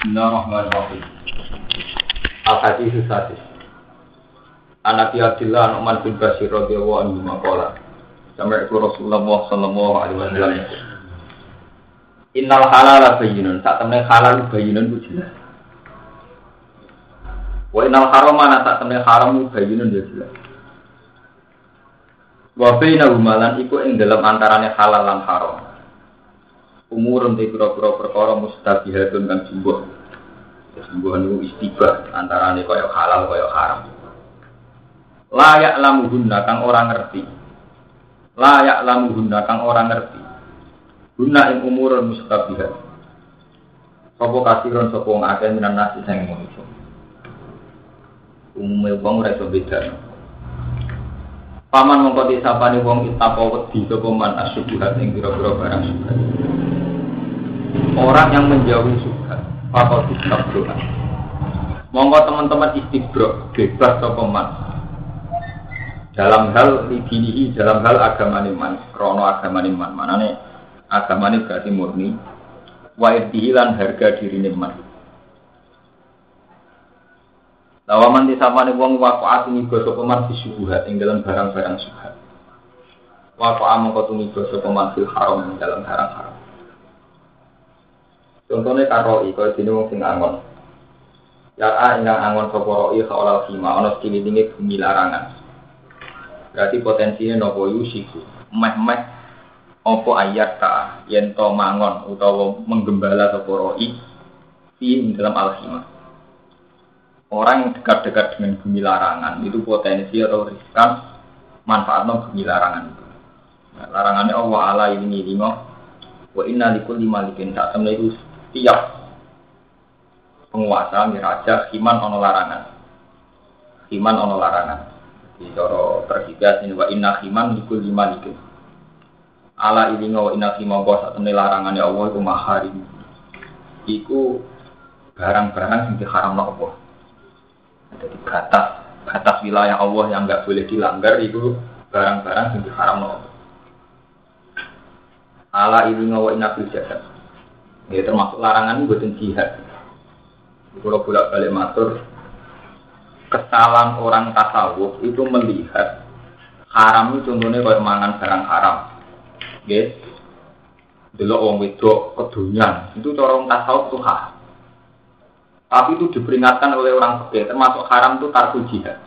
Bismillahirrahmanirrahim. Al-Hadis Sadis. Anak Abdullah Nu'man bin Basir radhiyallahu anhu maqala. Sampai itu Rasulullah sallallahu alaihi wasallam. Innal halala bayyinun, tak temne halal bayyinun ku jelas. Wa innal harama tak temne haram bayyinun ya jelas. Wa bainahuma lan iku ing dalam antarane halal lan haram. Umur untuk pira-pira perkara mustabihatun kan jumbuh. Jumbuh niku istibah antarane kaya halal kaya haram. Layak guna kang orang ngerti. Layak lamu guna kang orang ngerti. Guna ing umurun mustabihat. Sopo kasiron sopo ngake minan nasi sing manusa. Umume wong ora iso beda. Paman mongko disapani wong itako wedi sapa man asyubuhat ing pira-pira barang syubhat. Orang yang menjauhi syubhat, fakol kitab doa. Monggo teman-teman istiqro bebas sapa man. Dalam hal lidinihi, dalam hal agama man, krono agama man, manane agama berarti murni. Wa lan harga diri man. Lawaman disapane wong wafaat niga sapa man disubuhat ing dalam barang-barang subhat. Wafaat mongko tuniga sapa man fil haram dalam barang haram. Contohnya karoi, kalau dini wong sing angon. Ya a ingang angon sapa roi khaulal khima ana sekililinge bumi larangan. Berarti potensinya nopo yusiku. Meh-meh opo ayat ta yen to mangon utawa menggembala sapa roi di dalam al-khimah orang yang dekat-dekat dengan bumi larangan itu potensi atau riskan manfaatnya bumi larangan itu. Nah, larangannya Allah ala ini lima wa inna likul lima likin tak temen itu tiap penguasa raja iman ono larangan. Iman ono larangan. Di coro tergigas ini wa inna iman likul lima likin ala ini wa inna lima bos atau larangannya Allah itu mahari iku barang-barang yang diharam Allah jadi batas batas wilayah Allah yang nggak boleh dilanggar itu barang-barang yang diharam Allah. Ala ini ngawa inabil jasad. Ya termasuk larangan buatin jihad. Kalau bolak balik matur, kesalahan orang tasawuf itu melihat haram itu contohnya kalau mangan barang haram. Yes. Dulu orang wedok kedunyan itu corong tasawuf tuh haram. Tapi itu diperingatkan oleh orang fakir, termasuk haram itu tarku jihad.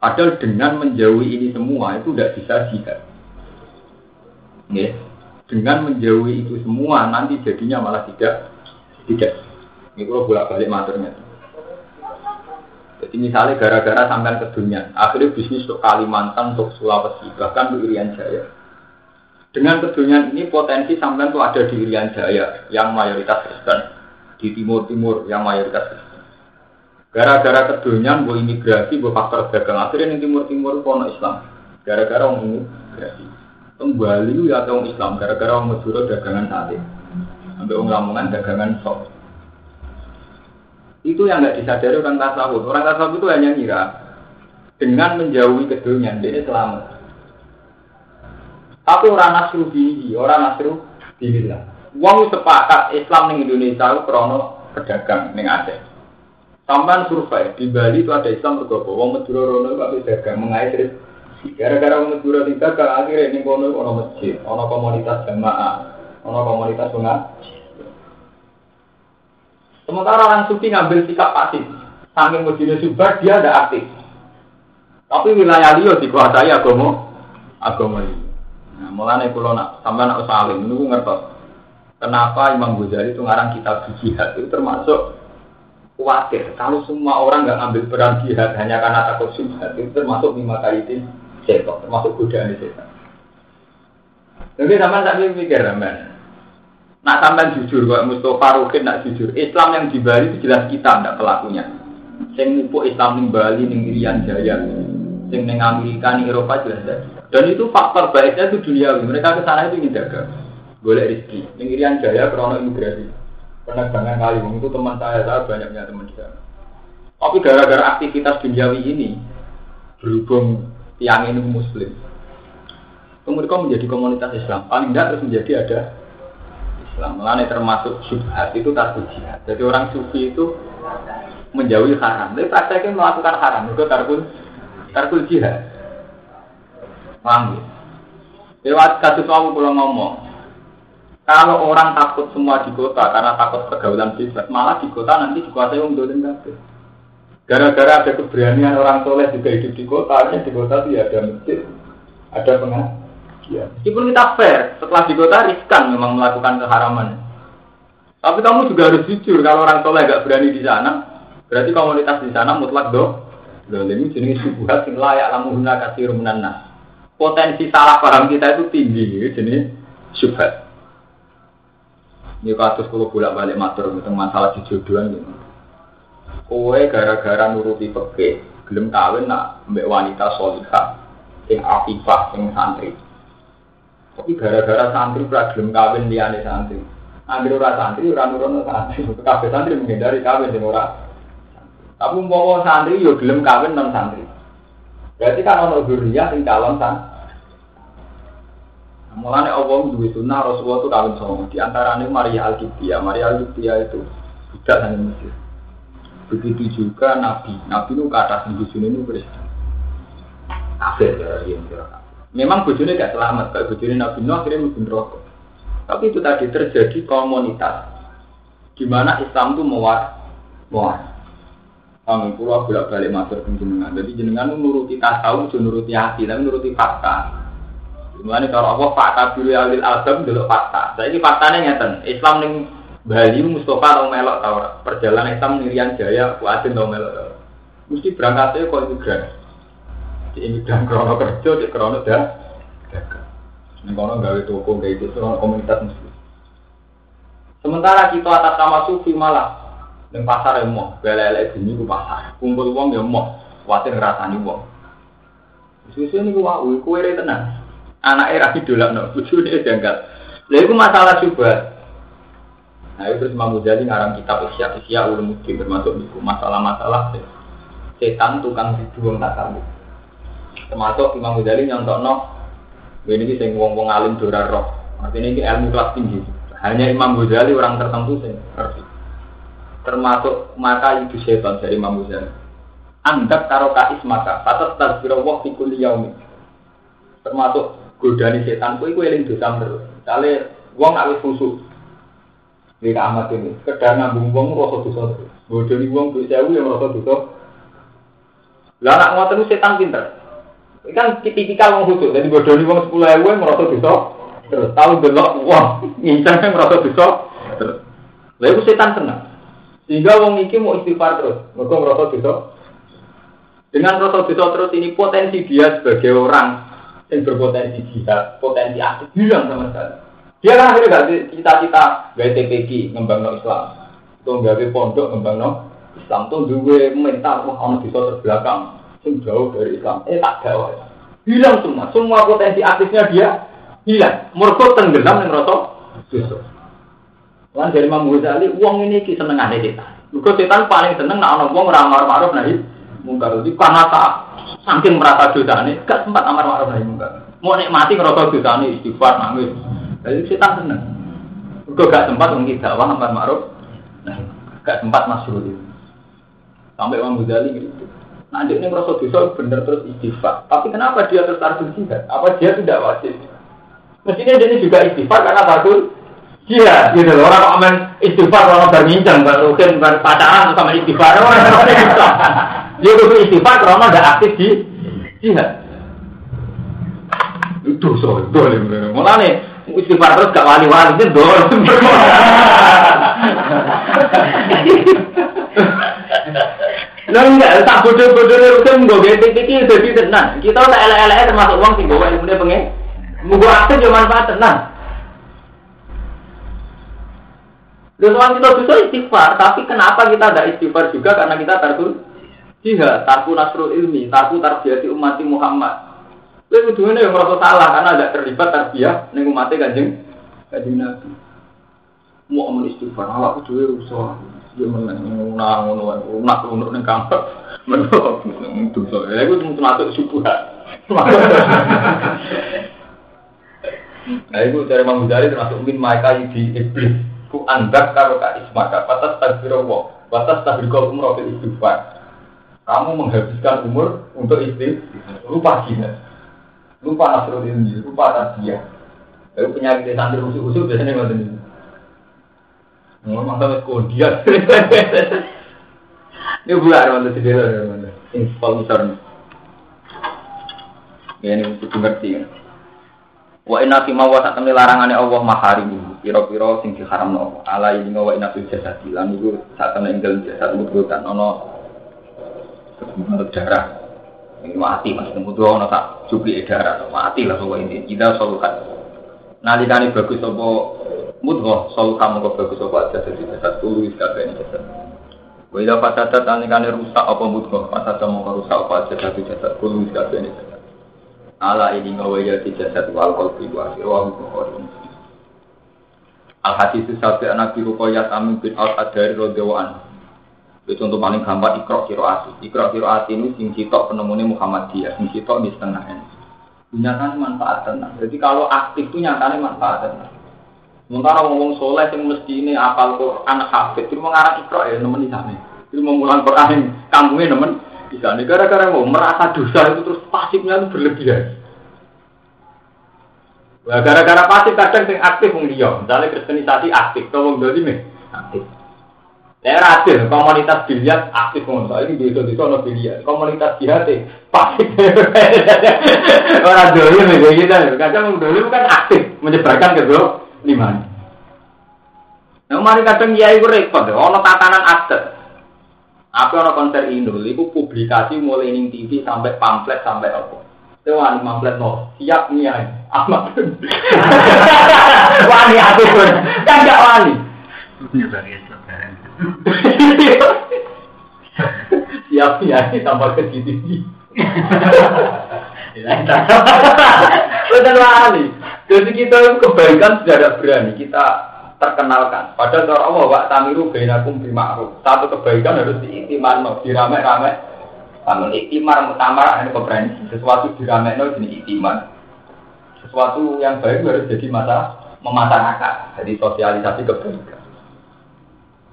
Padahal dengan menjauhi ini semua itu tidak bisa jihad. Ya. Dengan menjauhi itu semua nanti jadinya malah tidak tidak. Ini kalau bolak balik maturnya. Jadi misalnya gara-gara sampai ke dunia, akhirnya bisnis untuk Kalimantan, untuk Sulawesi, bahkan untuk Irian Jaya. Dengan kedunian ini potensi sampai itu ada di Irian Jaya yang mayoritas Kristen di timur-timur yang mayoritas Kristen. Gara-gara kedunian, bu imigrasi, bu faktor dagang, akhirnya di timur-timur kono Islam. Gara-gara orang imigrasi. Kembali ya orang Islam, gara-gara orang Madura dagangan sate. Sampai orang Lamongan dagangan sok. Itu yang nggak disadari orang tasawuf. Orang tasawuf itu hanya ngira dengan menjauhi kedunian, dia selamat. Tapi orang nasru orang nasru lah. Wong sepakat Islam ning Indonesia itu krono pedagang ning Aceh. Sampai survei di Bali itu ada Islam bergopo. Wong Madura rono itu dagang mengait Gara-gara wong Madura tidak kan akhirnya ning kono ono masjid, ono komunitas jamaah, ono komunitas pengaji. Sementara orang sufi ngambil sikap pasif. Saking masjidnya subar dia ada aktif. Tapi wilayah liya dikuasai agama agama ini. Nah, mulane kula nak sampean nak saling niku ngertos. Kenapa Imam Ghazali itu ngarang kitab jihad itu termasuk khawatir kalau semua orang nggak ngambil peran jihad hanya karena takut syubhat itu termasuk lima kali itu setan termasuk godaan setan. Jadi sama tak mikir teman. Nak sampai jujur kok Mustafa Rukin nak jujur Islam yang di Bali itu jelas kita tidak pelakunya. Sing mupu Islam di Bali ning Irian Jaya, sing ning Amerika Eropa jelas. Dan itu faktor baiknya itu dunia. Mereka ke sana itu dagang boleh rezeki. Yang Irian Jaya krono imigrasi. Penerbangan kali itu teman saya, saya banyaknya teman di sana. Tapi gara-gara aktivitas duniawi ini, berhubung tiang ini muslim, kemudian menjadi komunitas Islam. Paling tidak terus menjadi ada Islam. Mulane termasuk syubhat itu tarkul jihad. Jadi orang sufi itu menjauhi haram. Tapi prakteknya melakukan haram itu tarkul tarkul jihad. Paham ya? Lewat kasus kamu kalau ngomong, kalau orang takut semua di kota karena takut pergaulan bebas, malah di kota nanti dikuasai orang dolim kabeh. Gara-gara ada keberanian orang soleh juga hidup di kota, di kota itu ya ada masjid, ada pengajian. Meskipun kita fair, setelah di kota riskan memang melakukan keharaman. Tapi kamu juga harus jujur, kalau orang soleh gak berani di sana, berarti komunitas di sana mutlak do. Loh, ini jenis subuhat yang layak lamuhuna kasih rumunan Potensi salah paham kita itu tinggi, jenis subhat. Ini kasus kalau bolak balik matur tentang masalah jodohan gitu. Kowe gara-gara nuruti peke, gelem kawin nak mbak wanita solihah, sing afifah, sing santri. Tapi gara-gara santri ora gelem kawin liyane santri. Ambil ora santri, ora nurono santri. Kabeh santri menghindari kawin sing ora. Tapi umpama santri yo gelem kawin non santri. Berarti kan ono dzurriyyah sing calon santri. Mulane Allah duwe sunnah Rasulullah itu kawin sama. Di antaranya Maria al Maria al itu tidak hanya Mesir. Begitu juga Nabi. Nabi itu kata sini itu Kristen. Kafir ya, yang kira Memang bujurnya gak selamat. Kayak bujurnya Nabi Nuh akhirnya mungkin rokok. Tapi itu tadi terjadi komunitas. Di mana Islam itu mewar, mewar. Kami pulau bolak balik masuk ke jenengan. Jadi jenengan nuruti tasawuf, nuruti hati, tapi nuruti fakta. Mulane kalau Allah fakta biru alil album dulu fakta. Ini faktanya ngeten. Islam ning Bali Mustafa tau melok tau perjalanan Islam Nirian Jaya Kuatin tau melok tau. Mesti berangkatnya kok imigran. Di imigran krono kerja, di krono dah. Ini kono gawe toko kayak itu komunitas muslim. Sementara kita atas nama sufi malah Neng pasar mau, bela-bela bunyi ku pasar. Kumpul uang yang mau, khawatir ngerasani uang. Susu ini ku wau, kue tenang anak era idolak no bujune janggal lha iku masalah coba nah itu terus Imam Ghazali ngarang kitab Isya Isya Ulumuddin termasuk itu masalah-masalah setan tukang dibuang tasawuf termasuk Imam Ghazali no ini sing wong-wong alim dorar roh. Artinya ini ilmu kelas tinggi. Hanya Imam Ghazali orang tertentu sing ngerti. Termasuk maka itu setan dari Imam Ghazali. Anggap karo kais maka patut tasbiro wah fikul yaumi. Termasuk godani setan kuwi kuwi eling dosa terus. Kale wong awis khusus. Iki amat ini, sekedar ngambung wong rasa dosa terus. Godani wong duit sewu yang rasa dosa. Lah nak ngoten setan pinter. Ini kan tipikal wong khusus, jadi godani wong 10.000 yang merasa dosa. Terus tahu delok wong ngincang merasa dosa. Terus. Lah itu setan seneng. Sehingga wong iki mau istighfar terus, mergo merasa dosa. Dengan rasa dosa terus ini potensi dia sebagai orang yang berpotensi jihad, potensi aktif hilang sama sekali. Dia kan akhirnya gak cita-cita gaya TPG ngembang Islam, tuh gawe pondok ngembang Islam tuh dua mental wah orang bisa terbelakang, yang jauh dari Islam, eh tak ada hilang semua, semua potensi aktifnya dia hilang, mereka tenggelam yang rotok justru. Lan dari Imam Ghazali, uang ini seneng aneh setan. Mereka setan paling seneng nak orang uang ramar maruf nahi mungkar. Jadi karena tak saking merasa dosa ini, gak sempat amar ma'ruf nahi mungkar. Mau nikmati ngerasa dosa ini istighfar nangis. Jadi kita seneng. Gue gak sempat mungkin dakwah amar ma'ruf. Nah, gak sempat masuk itu. Sampai Imam Ghazali gitu. Nah, dia ini merasa dosa bener terus istighfar. Tapi kenapa dia tarsul jihad? Apa dia tidak wajib? Mestinya dia ini juga istighfar karena tarsul Iya, gitu loh. Orang aman istighfar, orang berbincang, baru mungkin pacaran sama istighfar. Orang dia kudu istighfar karena ada aktif di jihad. Itu so, dolim. Mulane istighfar terus gak wali-wali itu dolim. Lah enggak, tak bodoh-bodoh itu nggak gede iki dadi tenan. Kita tak elek-elek termasuk wong sing gawe ilmune pengen. Mugo aktif yo manfaat tenan. Lalu kita bisa istighfar, tapi kenapa kita ada istighfar juga karena kita tertulis Jihad, tarku nasrul ilmi, tarku tarbiyati umat Muhammad. Itu tujuannya yang merasa salah karena ada terlibat tarbiyah ning umat kanjeng kanjeng Nabi. Mau amun istighfar, Allah aku duwe rusak. Dia menang ngono ngono nak ngono ning kamar. Dosa. Ya iku termasuk subuhat. Nah itu dari Imam Ghazali termasuk min maika di iblis. Ku andak karo ka ismaka batas takbiro wa batas takbiro umroh fil istighfar. Kamu menghabiskan umur untuk istri lupa gina, lupa nasrul ini, lupa tadiyah. Lalu penyakit santri usul-usul biasanya nggak ini. Ngomong sampai kodian. Ini bulan mana sendiri mana. Install misalnya. Ya ini mesti ngerti. Wa inna fi ma wa satamni larangane Allah maharimu pira-pira sing diharamno ala ini wa inna fil jasad lan iku satamne ing dalem jasad ana darah ini mati mas. Mudhu ana tak cupi darah. Mati lah pokok ini. Kita solukan. Nalikane bagus apa? Mudhu solu kamu kok bagus apa? Jasad jasad tulu wis kabeh jasad. Wa ila fasadat nalikane rusak apa mudhu fasadat mongko rusak apa? Jasad jasad tulu wis kabeh jasad. Ala ini ngawaya di jasad wal qalbi wa sirwa bukhari al hadis sabi anak koyat amin bin al adari rodewan itu contoh paling gampang ikro kiroati ikro kiroati ini sing sitok penemunya Muhammadiyah sing sitok di setengah ini nyatanya manfaat tenang jadi kalau aktif itu nyatanya manfaat tenang Sementara ngomong soleh yang mesti ini apal Quran hafid, itu mengarang ikro ya nemen di sana. Itu mengulang Quran kampungnya nemen di sana. Gara-gara mau merasa dosa itu terus pasifnya itu berlebihan. Gara-gara pasif kadang sing aktif wong liya, misalnya kristenisasi aktif, to wong nih aktif. Daerah adil, komunitas biliar aktif wong ini di itu ono biliar, komunitas jihad pasif. Orang dolim ya gitu, kadang dolim kan aktif menyebarkan ke lima. Nah, mari kadang kiai ku repot, ono tatanan adat. Apa ono konser Indo, itu publikasi mulai ning TV sampai pamflet sampai apa. Itu wani mamplet no, siap niai, amat. wani pun, kan gak wani. Siap niai tambah ke GTV. Bukan wani. Jadi kita kebaikan sudah ada berani kita terkenalkan. Padahal kalau Allah wa tamiru bainakum bima'ruf. Satu kebaikan harus diitiman, dirame-rame namun iktimar mutamar ini keberanian sesuatu diramekno jenis iktimar. Sesuatu yang baik harus jadi masa memasyarakat, jadi sosialisasi kebaikan.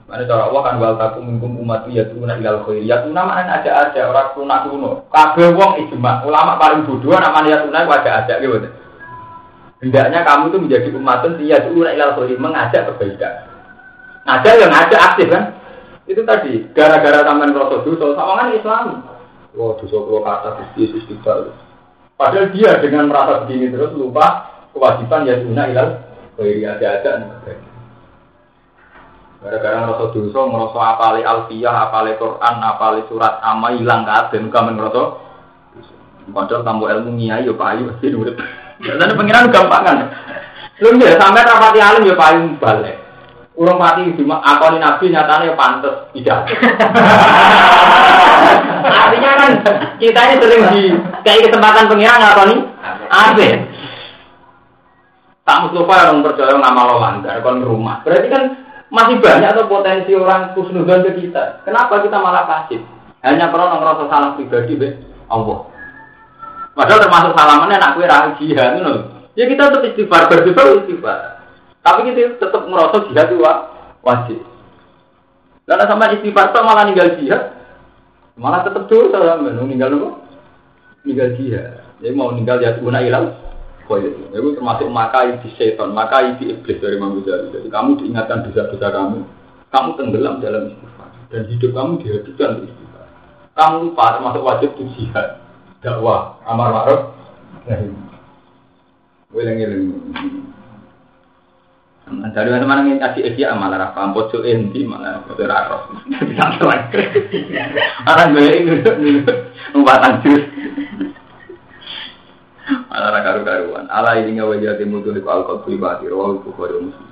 Mana cara Allah kan wal takum minkum umat ya tuna ilal khair. Ya tuna mana ada ada orang tuna tuno. Kabeh wong ijma. Ulama paling bodoh namanya ya tuna ada ada gitu. Hendaknya kamu itu menjadi umat ya tuna ilal khair mengajak kebaikan. Ngajak yang ngajak aktif kan? Itu tadi gara-gara taman rasa dosa kan Islam. Wah, dosa kalau kata Gusti istighfar. Padahal dia dengan merasa begini terus lupa kewajiban ya guna ilal khairi ada-ada Gara-gara ngerasa dosa, ngerasa apali alfiyah, apali Quran, apali surat ama hilang kabeh, muka ngerasa Padahal kamu ilmu nyai ya payu pasti urip. Dan pengiran gampangan. Lu ya sampai rapati alim ya payu balik. Urung mati cuma akoni nabi nyatanya pantas tidak. Artinya kan kita ini sering di kayak kesempatan pengiran ngakoni abe. Tak Mustafa orang percaya ngamal langgar kon rumah. Berarti kan masih banyak atau potensi orang kusnudan ke kita. Kenapa kita malah pasif? Hanya karena ngerasa salah pribadi be Allah. Padahal termasuk salamannya nak kue rahasia, Ya kita tetap istighfar, berdoa istighfar. Tapi kita tetap merasa jihad itu wajib. Karena sama istighfar malah ninggal jihad, malah tetap dosa sama ninggal apa? Ninggal jihad. Jadi mau ninggal jihad guna ilang. Itu. Itu termasuk maka di setan, maka di iblis dari Imam Ghazali. Jadi kamu diingatkan dosa-dosa kamu, kamu tenggelam dalam istighfar dan hidup kamu dihabiskan di istighfar. Kamu lupa termasuk wajib di jihad, dakwah, amar ma'ruf, nahi. Weleng-weleng. Dari mana mana ingin kasih dia malah apa pojok inti malah pojok raro. Bisa terang. Orang gue ini numpatan jus. Malah karu karuan. Allah ini nggak wajah timu tuh di alkohol pribadi. Rawal bukhari muslim.